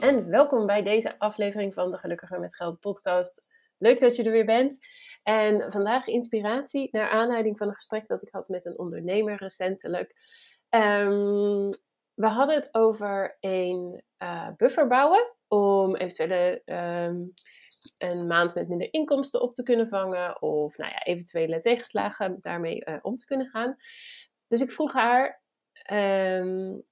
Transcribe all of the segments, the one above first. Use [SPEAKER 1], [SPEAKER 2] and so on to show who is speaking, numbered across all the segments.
[SPEAKER 1] En welkom bij deze aflevering van de Gelukkiger met Geld podcast. Leuk dat je er weer bent. En vandaag inspiratie naar aanleiding van een gesprek dat ik had met een ondernemer recentelijk. Um, we hadden het over een uh, buffer bouwen om eventuele um, een maand met minder inkomsten op te kunnen vangen of nou ja, eventuele tegenslagen daarmee uh, om te kunnen gaan. Dus ik vroeg haar, um,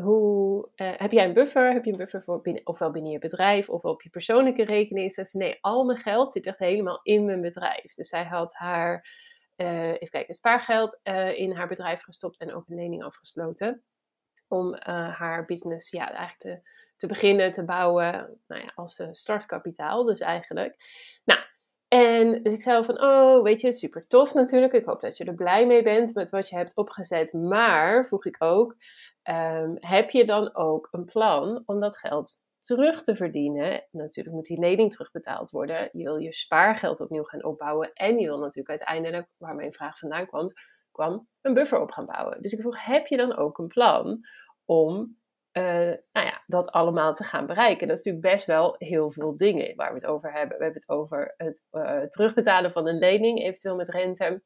[SPEAKER 1] hoe, uh, heb jij een buffer? Heb je een buffer voor binnen, ofwel binnen je bedrijf of op je persoonlijke rekening? Ze zei, nee, al mijn geld zit echt helemaal in mijn bedrijf. Dus zij had haar, uh, even kijken, spaargeld uh, in haar bedrijf gestopt en ook een lening afgesloten. Om haar business ja, eigenlijk te, te beginnen, te bouwen, nou ja, als startkapitaal dus eigenlijk. Nou, en dus ik zei van, oh, weet je, super tof natuurlijk. Ik hoop dat je er blij mee bent met wat je hebt opgezet. Maar, vroeg ik ook, um, heb je dan ook een plan om dat geld terug te verdienen? Natuurlijk moet die lening terugbetaald worden. Je wil je spaargeld opnieuw gaan opbouwen. En je wil natuurlijk uiteindelijk, waar mijn vraag vandaan kwam, kwam een buffer op gaan bouwen. Dus ik vroeg, heb je dan ook een plan om uh, nou ja, dat allemaal te gaan bereiken. Dat is natuurlijk best wel heel veel dingen waar we het over hebben. We hebben het over het uh, terugbetalen van een lening, eventueel met rente.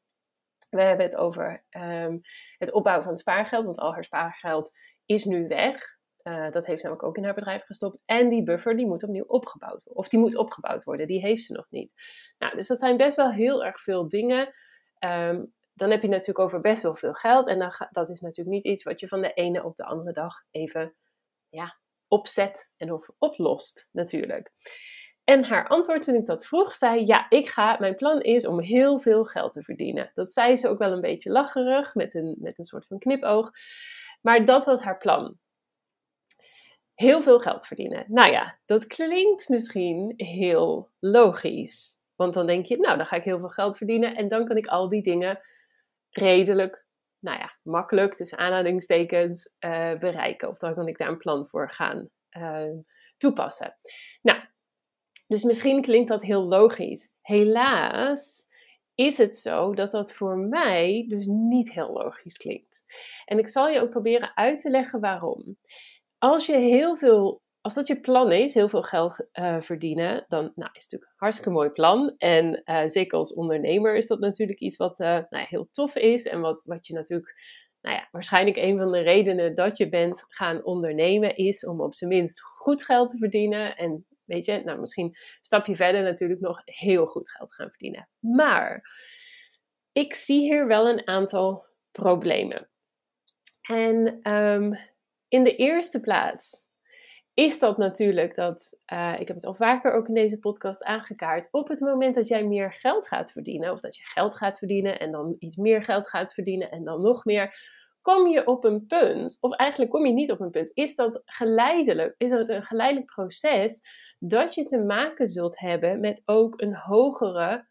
[SPEAKER 1] We hebben het over um, het opbouwen van het spaargeld, want al haar spaargeld is nu weg. Uh, dat heeft namelijk ook in haar bedrijf gestopt. En die buffer die moet opnieuw opgebouwd worden. Of die moet opgebouwd worden, die heeft ze nog niet. Nou, dus dat zijn best wel heel erg veel dingen. Um, dan heb je natuurlijk over best wel veel geld. En dan dat is natuurlijk niet iets wat je van de ene op de andere dag even ja, opzet en of oplost, natuurlijk. En haar antwoord toen ik dat vroeg, zei: Ja, ik ga, mijn plan is om heel veel geld te verdienen. Dat zei ze ook wel een beetje lacherig, met een, met een soort van knipoog. Maar dat was haar plan. Heel veel geld verdienen. Nou ja, dat klinkt misschien heel logisch. Want dan denk je, nou, dan ga ik heel veel geld verdienen en dan kan ik al die dingen redelijk, nou ja, makkelijk, tussen aanhalingstekens, uh, bereiken. Of dan kan ik daar een plan voor gaan uh, toepassen. Nou, dus misschien klinkt dat heel logisch. Helaas is het zo dat dat voor mij dus niet heel logisch klinkt. En ik zal je ook proberen uit te leggen waarom. Als je heel veel, als dat je plan is, heel veel geld uh, verdienen, dan nou, is het natuurlijk een hartstikke mooi plan. En uh, zeker als ondernemer is dat natuurlijk iets wat uh, nou heel tof is en wat, wat je natuurlijk nou ja, waarschijnlijk een van de redenen dat je bent gaan ondernemen is om op zijn minst goed geld te verdienen. En weet je, nou misschien een stapje verder natuurlijk nog heel goed geld gaan verdienen. Maar ik zie hier wel een aantal problemen. En um, in de eerste plaats is dat natuurlijk dat, uh, ik heb het al vaker ook in deze podcast aangekaart, op het moment dat jij meer geld gaat verdienen, of dat je geld gaat verdienen en dan iets meer geld gaat verdienen en dan nog meer, kom je op een punt, of eigenlijk kom je niet op een punt, is dat geleidelijk, is dat een geleidelijk proces dat je te maken zult hebben met ook een hogere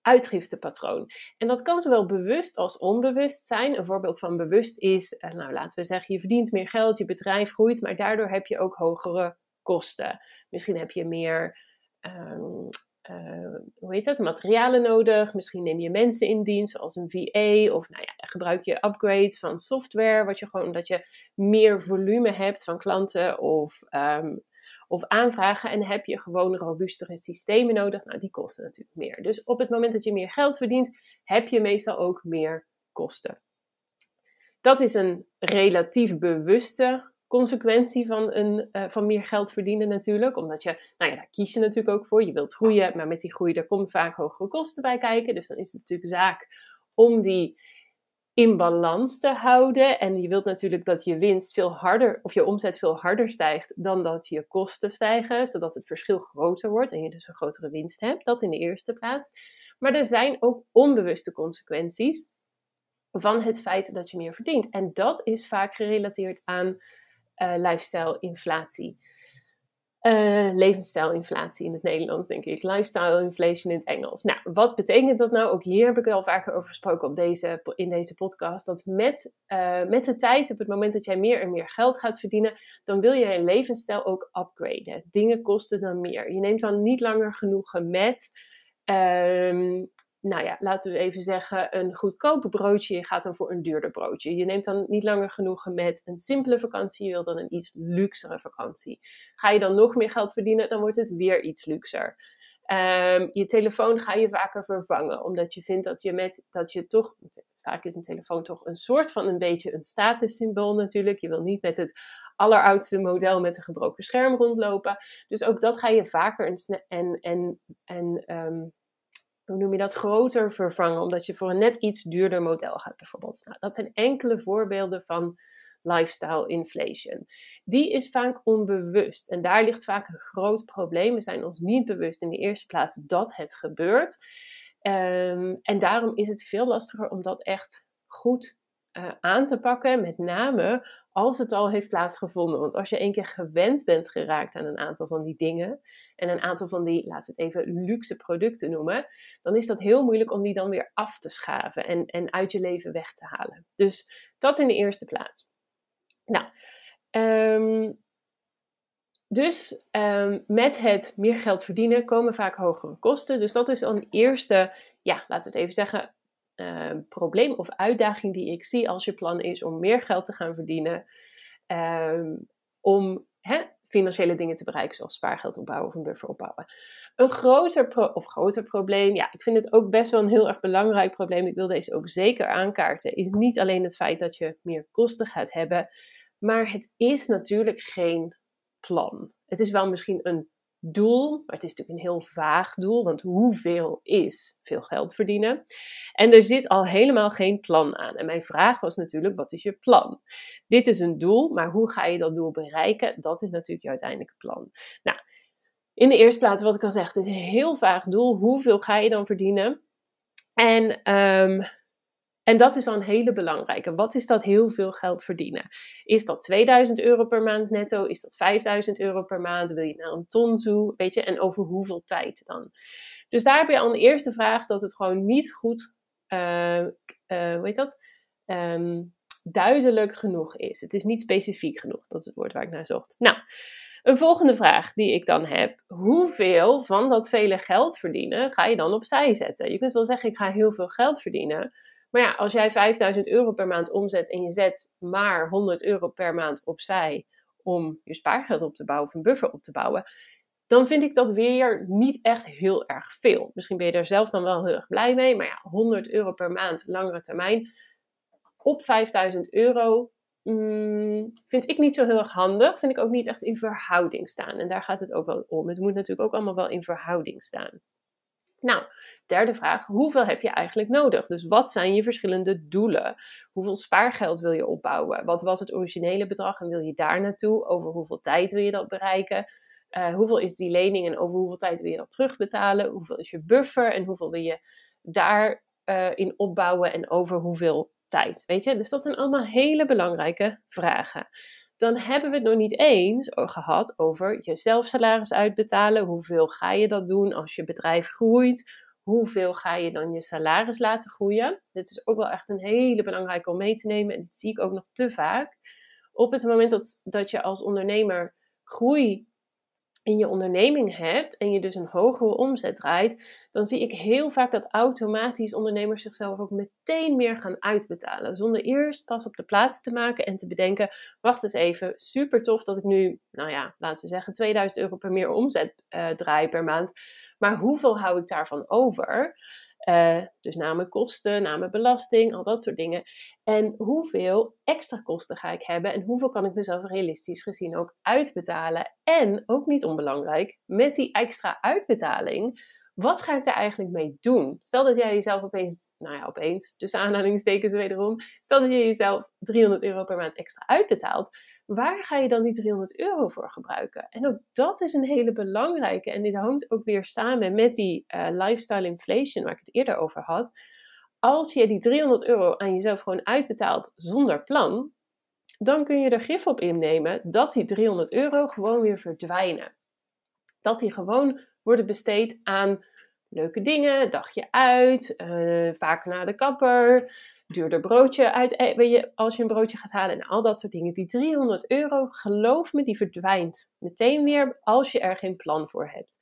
[SPEAKER 1] uitgiftepatroon. En dat kan zowel bewust als onbewust zijn. Een voorbeeld van bewust is, eh, nou laten we zeggen, je verdient meer geld, je bedrijf groeit, maar daardoor heb je ook hogere kosten. Misschien heb je meer, um, uh, hoe heet het, materialen nodig. Misschien neem je mensen in dienst, zoals een VA, of nou ja, gebruik je upgrades van software, wat je gewoon, omdat je meer volume hebt van klanten of um, of aanvragen en heb je gewoon robuustere systemen nodig. Nou, die kosten natuurlijk meer. Dus op het moment dat je meer geld verdient, heb je meestal ook meer kosten. Dat is een relatief bewuste consequentie van, een, uh, van meer geld verdienen natuurlijk. Omdat je, nou ja, daar kies je natuurlijk ook voor. Je wilt groeien, maar met die groei daar komen vaak hogere kosten bij kijken. Dus dan is het natuurlijk zaak om die in balans te houden. En je wilt natuurlijk dat je winst veel harder, of je omzet veel harder stijgt dan dat je kosten stijgen, zodat het verschil groter wordt en je dus een grotere winst hebt. Dat in de eerste plaats. Maar er zijn ook onbewuste consequenties van het feit dat je meer verdient. En dat is vaak gerelateerd aan uh, lifestyle-inflatie. Uh, levensstijlinflatie in het Nederlands, denk ik. Lifestyle inflation in het Engels. Nou, wat betekent dat nou? Ook hier heb ik al vaker over gesproken op deze, in deze podcast. Dat met, uh, met de tijd, op het moment dat jij meer en meer geld gaat verdienen, dan wil je je levensstijl ook upgraden. Dingen kosten dan meer. Je neemt dan niet langer genoegen met um, nou ja, laten we even zeggen, een goedkope broodje. Je gaat dan voor een duurder broodje. Je neemt dan niet langer genoegen met een simpele vakantie. Je wilt dan een iets luxere vakantie. Ga je dan nog meer geld verdienen, dan wordt het weer iets luxer. Um, je telefoon ga je vaker vervangen, omdat je vindt dat je met dat je toch, vaak is een telefoon toch een soort van een beetje een statussymbool natuurlijk. Je wil niet met het alleroudste model met een gebroken scherm rondlopen. Dus ook dat ga je vaker en, en, en, en um, hoe noem je dat, groter vervangen, omdat je voor een net iets duurder model gaat bijvoorbeeld. Nou, dat zijn enkele voorbeelden van lifestyle inflation. Die is vaak onbewust en daar ligt vaak een groot probleem. We zijn ons niet bewust in de eerste plaats dat het gebeurt. Um, en daarom is het veel lastiger om dat echt goed uh, aan te pakken, met name als het al heeft plaatsgevonden. Want als je één keer gewend bent geraakt aan een aantal van die dingen en een aantal van die, laten we het even luxe producten noemen, dan is dat heel moeilijk om die dan weer af te schaven en, en uit je leven weg te halen. Dus dat in de eerste plaats. Nou, um, dus um, met het meer geld verdienen komen vaak hogere kosten. Dus dat is de eerste, ja, laten we het even zeggen, uh, probleem of uitdaging die ik zie als je plan is om meer geld te gaan verdienen. Um, om hè, financiële dingen te bereiken, zoals spaargeld opbouwen of een buffer opbouwen. Een groter, of groter probleem, ja, ik vind het ook best wel een heel erg belangrijk probleem. Ik wil deze ook zeker aankaarten. Is niet alleen het feit dat je meer kosten gaat hebben, maar het is natuurlijk geen plan. Het is wel misschien een doel, maar het is natuurlijk een heel vaag doel, want hoeveel is veel geld verdienen? En er zit al helemaal geen plan aan. En mijn vraag was natuurlijk, wat is je plan? Dit is een doel, maar hoe ga je dat doel bereiken? Dat is natuurlijk je uiteindelijke plan. Nou, in de eerste plaats, wat ik al zeg, het is een heel vaag doel. Hoeveel ga je dan verdienen? En um, en dat is dan een hele belangrijke. Wat is dat heel veel geld verdienen? Is dat 2000 euro per maand netto? Is dat 5000 euro per maand? Wil je naar een ton toe? Weet je, en over hoeveel tijd dan? Dus daar heb je al een eerste vraag dat het gewoon niet goed, uh, dat? Um, duidelijk genoeg is. Het is niet specifiek genoeg. Dat is het woord waar ik naar zocht. Nou, een volgende vraag die ik dan heb. Hoeveel van dat vele geld verdienen ga je dan opzij zetten? Je kunt wel zeggen, ik ga heel veel geld verdienen. Maar ja, als jij 5000 euro per maand omzet en je zet maar 100 euro per maand opzij om je spaargeld op te bouwen of een buffer op te bouwen, dan vind ik dat weer niet echt heel erg veel. Misschien ben je er zelf dan wel heel erg blij mee, maar ja, 100 euro per maand, langere termijn, op 5000 euro, mm, vind ik niet zo heel erg handig. Vind ik ook niet echt in verhouding staan. En daar gaat het ook wel om. Het moet natuurlijk ook allemaal wel in verhouding staan. Nou, derde vraag, hoeveel heb je eigenlijk nodig? Dus wat zijn je verschillende doelen? Hoeveel spaargeld wil je opbouwen? Wat was het originele bedrag en wil je daar naartoe? Over hoeveel tijd wil je dat bereiken? Uh, hoeveel is die lening en over hoeveel tijd wil je dat terugbetalen? Hoeveel is je buffer en hoeveel wil je daarin uh, in opbouwen en over hoeveel tijd? Weet je, dus dat zijn allemaal hele belangrijke vragen dan hebben we het nog niet eens gehad over je zelfsalaris uitbetalen. Hoeveel ga je dat doen als je bedrijf groeit? Hoeveel ga je dan je salaris laten groeien? Dit is ook wel echt een hele belangrijke om mee te nemen. En dit zie ik ook nog te vaak. Op het moment dat, dat je als ondernemer groei in je onderneming hebt en je dus een hogere omzet draait, dan zie ik heel vaak dat automatisch ondernemers zichzelf ook meteen meer gaan uitbetalen. Zonder eerst pas op de plaats te maken en te bedenken: wacht eens even, super tof dat ik nu, nou ja, laten we zeggen, 2000 euro per meer omzet uh, draai per maand. Maar hoeveel hou ik daarvan over? Uh, dus namen kosten, namen belasting, al dat soort dingen. En hoeveel extra kosten ga ik hebben en hoeveel kan ik mezelf realistisch gezien ook uitbetalen? En ook niet onbelangrijk, met die extra uitbetaling, wat ga ik daar eigenlijk mee doen? Stel dat jij jezelf opeens, nou ja, opeens, tussen aanhalingstekens wederom, stel dat je jezelf 300 euro per maand extra uitbetaalt. Waar ga je dan die 300 euro voor gebruiken? En ook dat is een hele belangrijke. En dit hangt ook weer samen met die uh, lifestyle inflation waar ik het eerder over had. Als je die 300 euro aan jezelf gewoon uitbetaalt zonder plan, dan kun je er gif op innemen dat die 300 euro gewoon weer verdwijnen. Dat die gewoon worden besteed aan leuke dingen, dagje uit, uh, vaker naar de kapper, duurder broodje uit, eh, als je een broodje gaat halen en al dat soort dingen. Die 300 euro, geloof me, die verdwijnt meteen weer als je er geen plan voor hebt.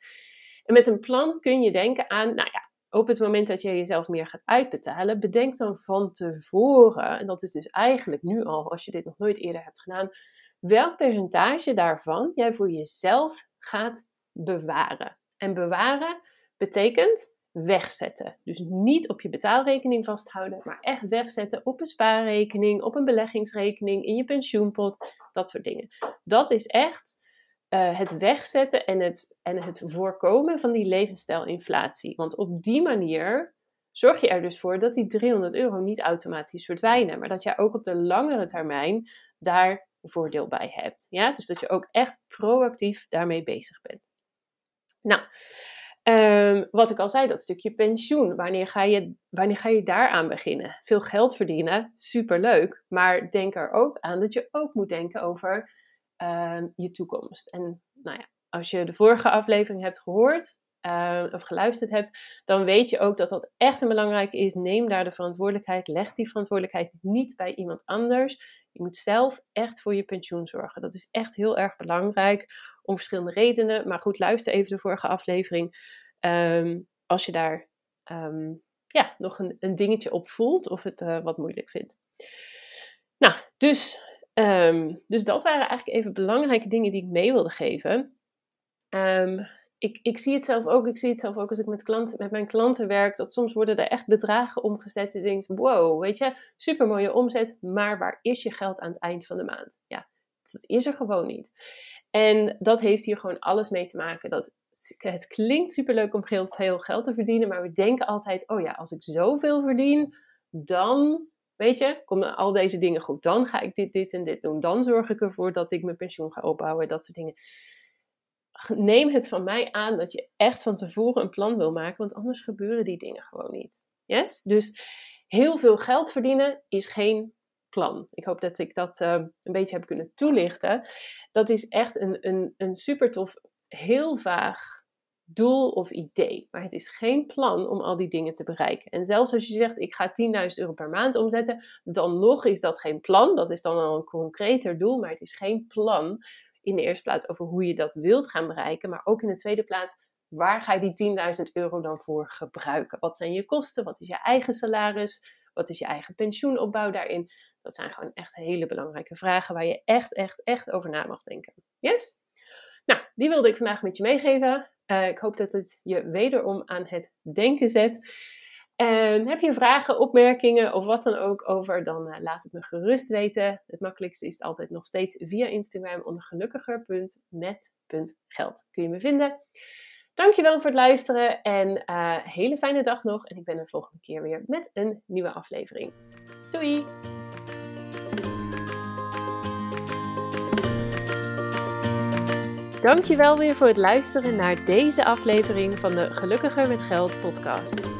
[SPEAKER 1] En met een plan kun je denken aan, nou ja, op het moment dat je jezelf meer gaat uitbetalen, bedenk dan van tevoren, en dat is dus eigenlijk nu al, als je dit nog nooit eerder hebt gedaan, welk percentage daarvan jij voor jezelf gaat bewaren. En bewaren betekent wegzetten. Dus niet op je betaalrekening vasthouden, maar echt wegzetten op een spaarrekening, op een beleggingsrekening, in je pensioenpot, dat soort dingen. Dat is echt uh, het wegzetten en het, en het voorkomen van die levensstijlinflatie. Want op die manier zorg je er dus voor dat die 300 euro niet automatisch verdwijnen, maar dat jij ook op de langere termijn daar voordeel bij hebt. Ja? Dus dat je ook echt proactief daarmee bezig bent. Nou, um, wat ik al zei, dat stukje pensioen. Wanneer ga, je, wanneer ga je daaraan beginnen? Veel geld verdienen, superleuk. Maar denk er ook aan dat je ook moet denken over uh, je toekomst. En nou ja, als je de vorige aflevering hebt gehoord uh, of geluisterd hebt, dan weet je ook dat dat echt een belangrijke is. Neem daar de verantwoordelijkheid. Leg die verantwoordelijkheid niet bij iemand anders. Je moet zelf echt voor je pensioen zorgen. Dat is echt heel erg belangrijk om verschillende redenen. Maar goed, luister even de vorige aflevering. Um, als je daar um, ja, nog een, een, dingetje op voelt of het uh, wat moeilijk vindt. Nou, dus Um, dus dat waren eigenlijk even belangrijke dingen die ik mee wilde geven. Um, ik, ik zie het zelf ook, ik zie het zelf ook als ik met, klanten, met mijn klanten werk, dat soms worden er echt bedragen omgezet. Je denkt, wow, weet je, super mooie omzet, maar waar is je geld aan het eind van de maand? Ja, dat is er gewoon niet. En dat heeft hier gewoon alles mee te maken. Dat het klinkt superleuk om heel veel geld te verdienen, maar we denken altijd, oh ja, als ik zoveel verdien, dan weet je, komen al deze dingen goed. Dan ga ik dit, dit en dit doen. Dan zorg ik ervoor dat ik mijn pensioen ga opbouwen. Dat soort dingen. Neem het van mij aan dat je echt van tevoren een plan wil maken, want anders gebeuren die dingen gewoon niet. Yes? Dus heel veel geld verdienen is geen plan. Ik hoop dat ik dat uh, een beetje heb kunnen toelichten. Dat is echt een, een, een super tof, heel vaag doel of idee. Maar het is geen plan om al die dingen te bereiken. En zelfs als je zegt, ik ga 10.000 euro per maand omzetten, dan nog is dat geen plan. Dat is dan al een concreter doel, maar het is geen plan in de eerste plaats over hoe je dat wilt gaan bereiken. Maar ook in de tweede plaats, waar ga je die 10.000 euro dan voor gebruiken? Wat zijn je kosten? Wat is je eigen salaris? Wat is je eigen pensioenopbouw daarin? Dat zijn gewoon echt hele belangrijke vragen waar je echt, echt, echt over na mag denken. Yes? Nou, die wilde ik vandaag met je meegeven. Uh, ik hoop dat het je wederom aan het denken zet. En heb je vragen, opmerkingen of wat dan ook over, dan uh, laat het me gerust weten. Het makkelijkste is altijd nog steeds via Instagram onder gelukkiger.met.geld. Kun je me vinden. Dankjewel voor het luisteren en uh, hele fijne dag nog. En ik ben er volgende keer weer met een nieuwe aflevering. Doei! Dankjewel weer voor het luisteren naar deze aflevering van de Gelukkiger met Geld podcast.